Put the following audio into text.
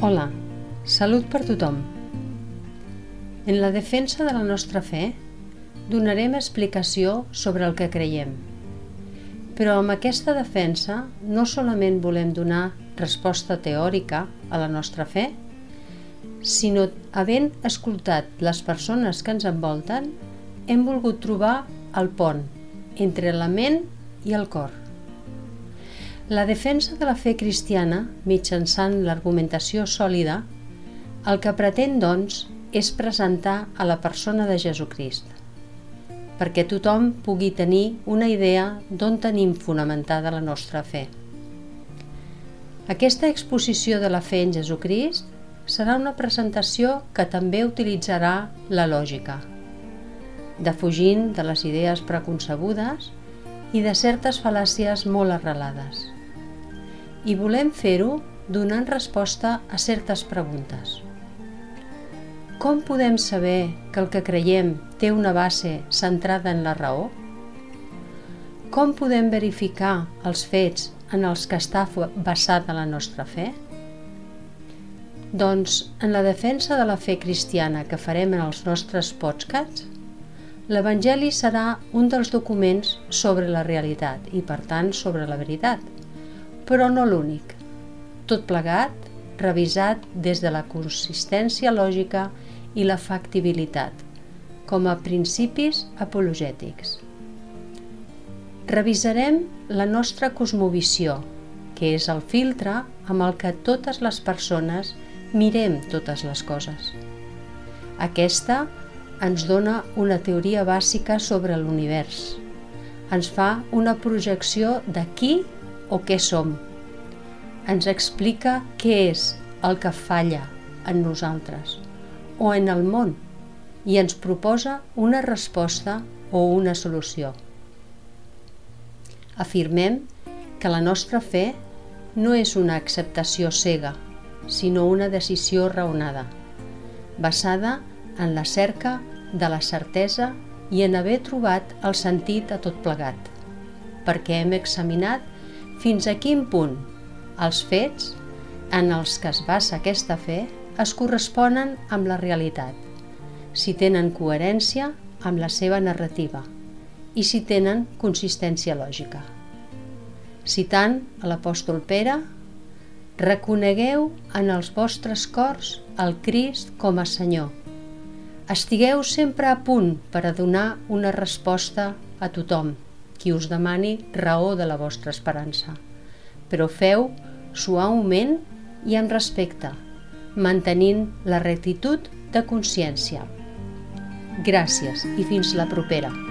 Hola, salut per tothom. En la defensa de la nostra fe donarem explicació sobre el que creiem. Però amb aquesta defensa no solament volem donar resposta teòrica a la nostra fe, sinó havent escoltat les persones que ens envolten, hem volgut trobar el pont entre la ment i el cor. La defensa de la fe cristiana, mitjançant l'argumentació sòlida, el que pretén, doncs, és presentar a la persona de Jesucrist, perquè tothom pugui tenir una idea d'on tenim fonamentada la nostra fe. Aquesta exposició de la fe en Jesucrist serà una presentació que també utilitzarà la lògica, defugint de les idees preconcebudes i de certes fal·làcies molt arrelades i volem fer-ho donant resposta a certes preguntes. Com podem saber que el que creiem té una base centrada en la raó? Com podem verificar els fets en els que està basada la nostra fe? Doncs, en la defensa de la fe cristiana que farem en els nostres podcasts, l'Evangeli serà un dels documents sobre la realitat i, per tant, sobre la veritat – però no l'únic. Tot plegat, revisat des de la consistència lògica i la factibilitat, com a principis apologètics. Revisarem la nostra cosmovisió, que és el filtre amb el que totes les persones mirem totes les coses. Aquesta ens dona una teoria bàsica sobre l'univers. Ens fa una projecció de qui o què som. Ens explica què és el que falla en nosaltres o en el món i ens proposa una resposta o una solució. Afirmem que la nostra fe no és una acceptació cega, sinó una decisió raonada, basada en la cerca de la certesa i en haver trobat el sentit a tot plegat, perquè hem examinat fins a quin punt els fets en els que es basa aquesta fe es corresponen amb la realitat, si tenen coherència amb la seva narrativa i si tenen consistència lògica. Citant a l'apòstol Pere, reconegueu en els vostres cors el Crist com a Senyor. Estigueu sempre a punt per a donar una resposta a tothom qui us demani raó de la vostra esperança. Però feu suaument i amb respecte, mantenint la rectitud de consciència. Gràcies i fins la propera.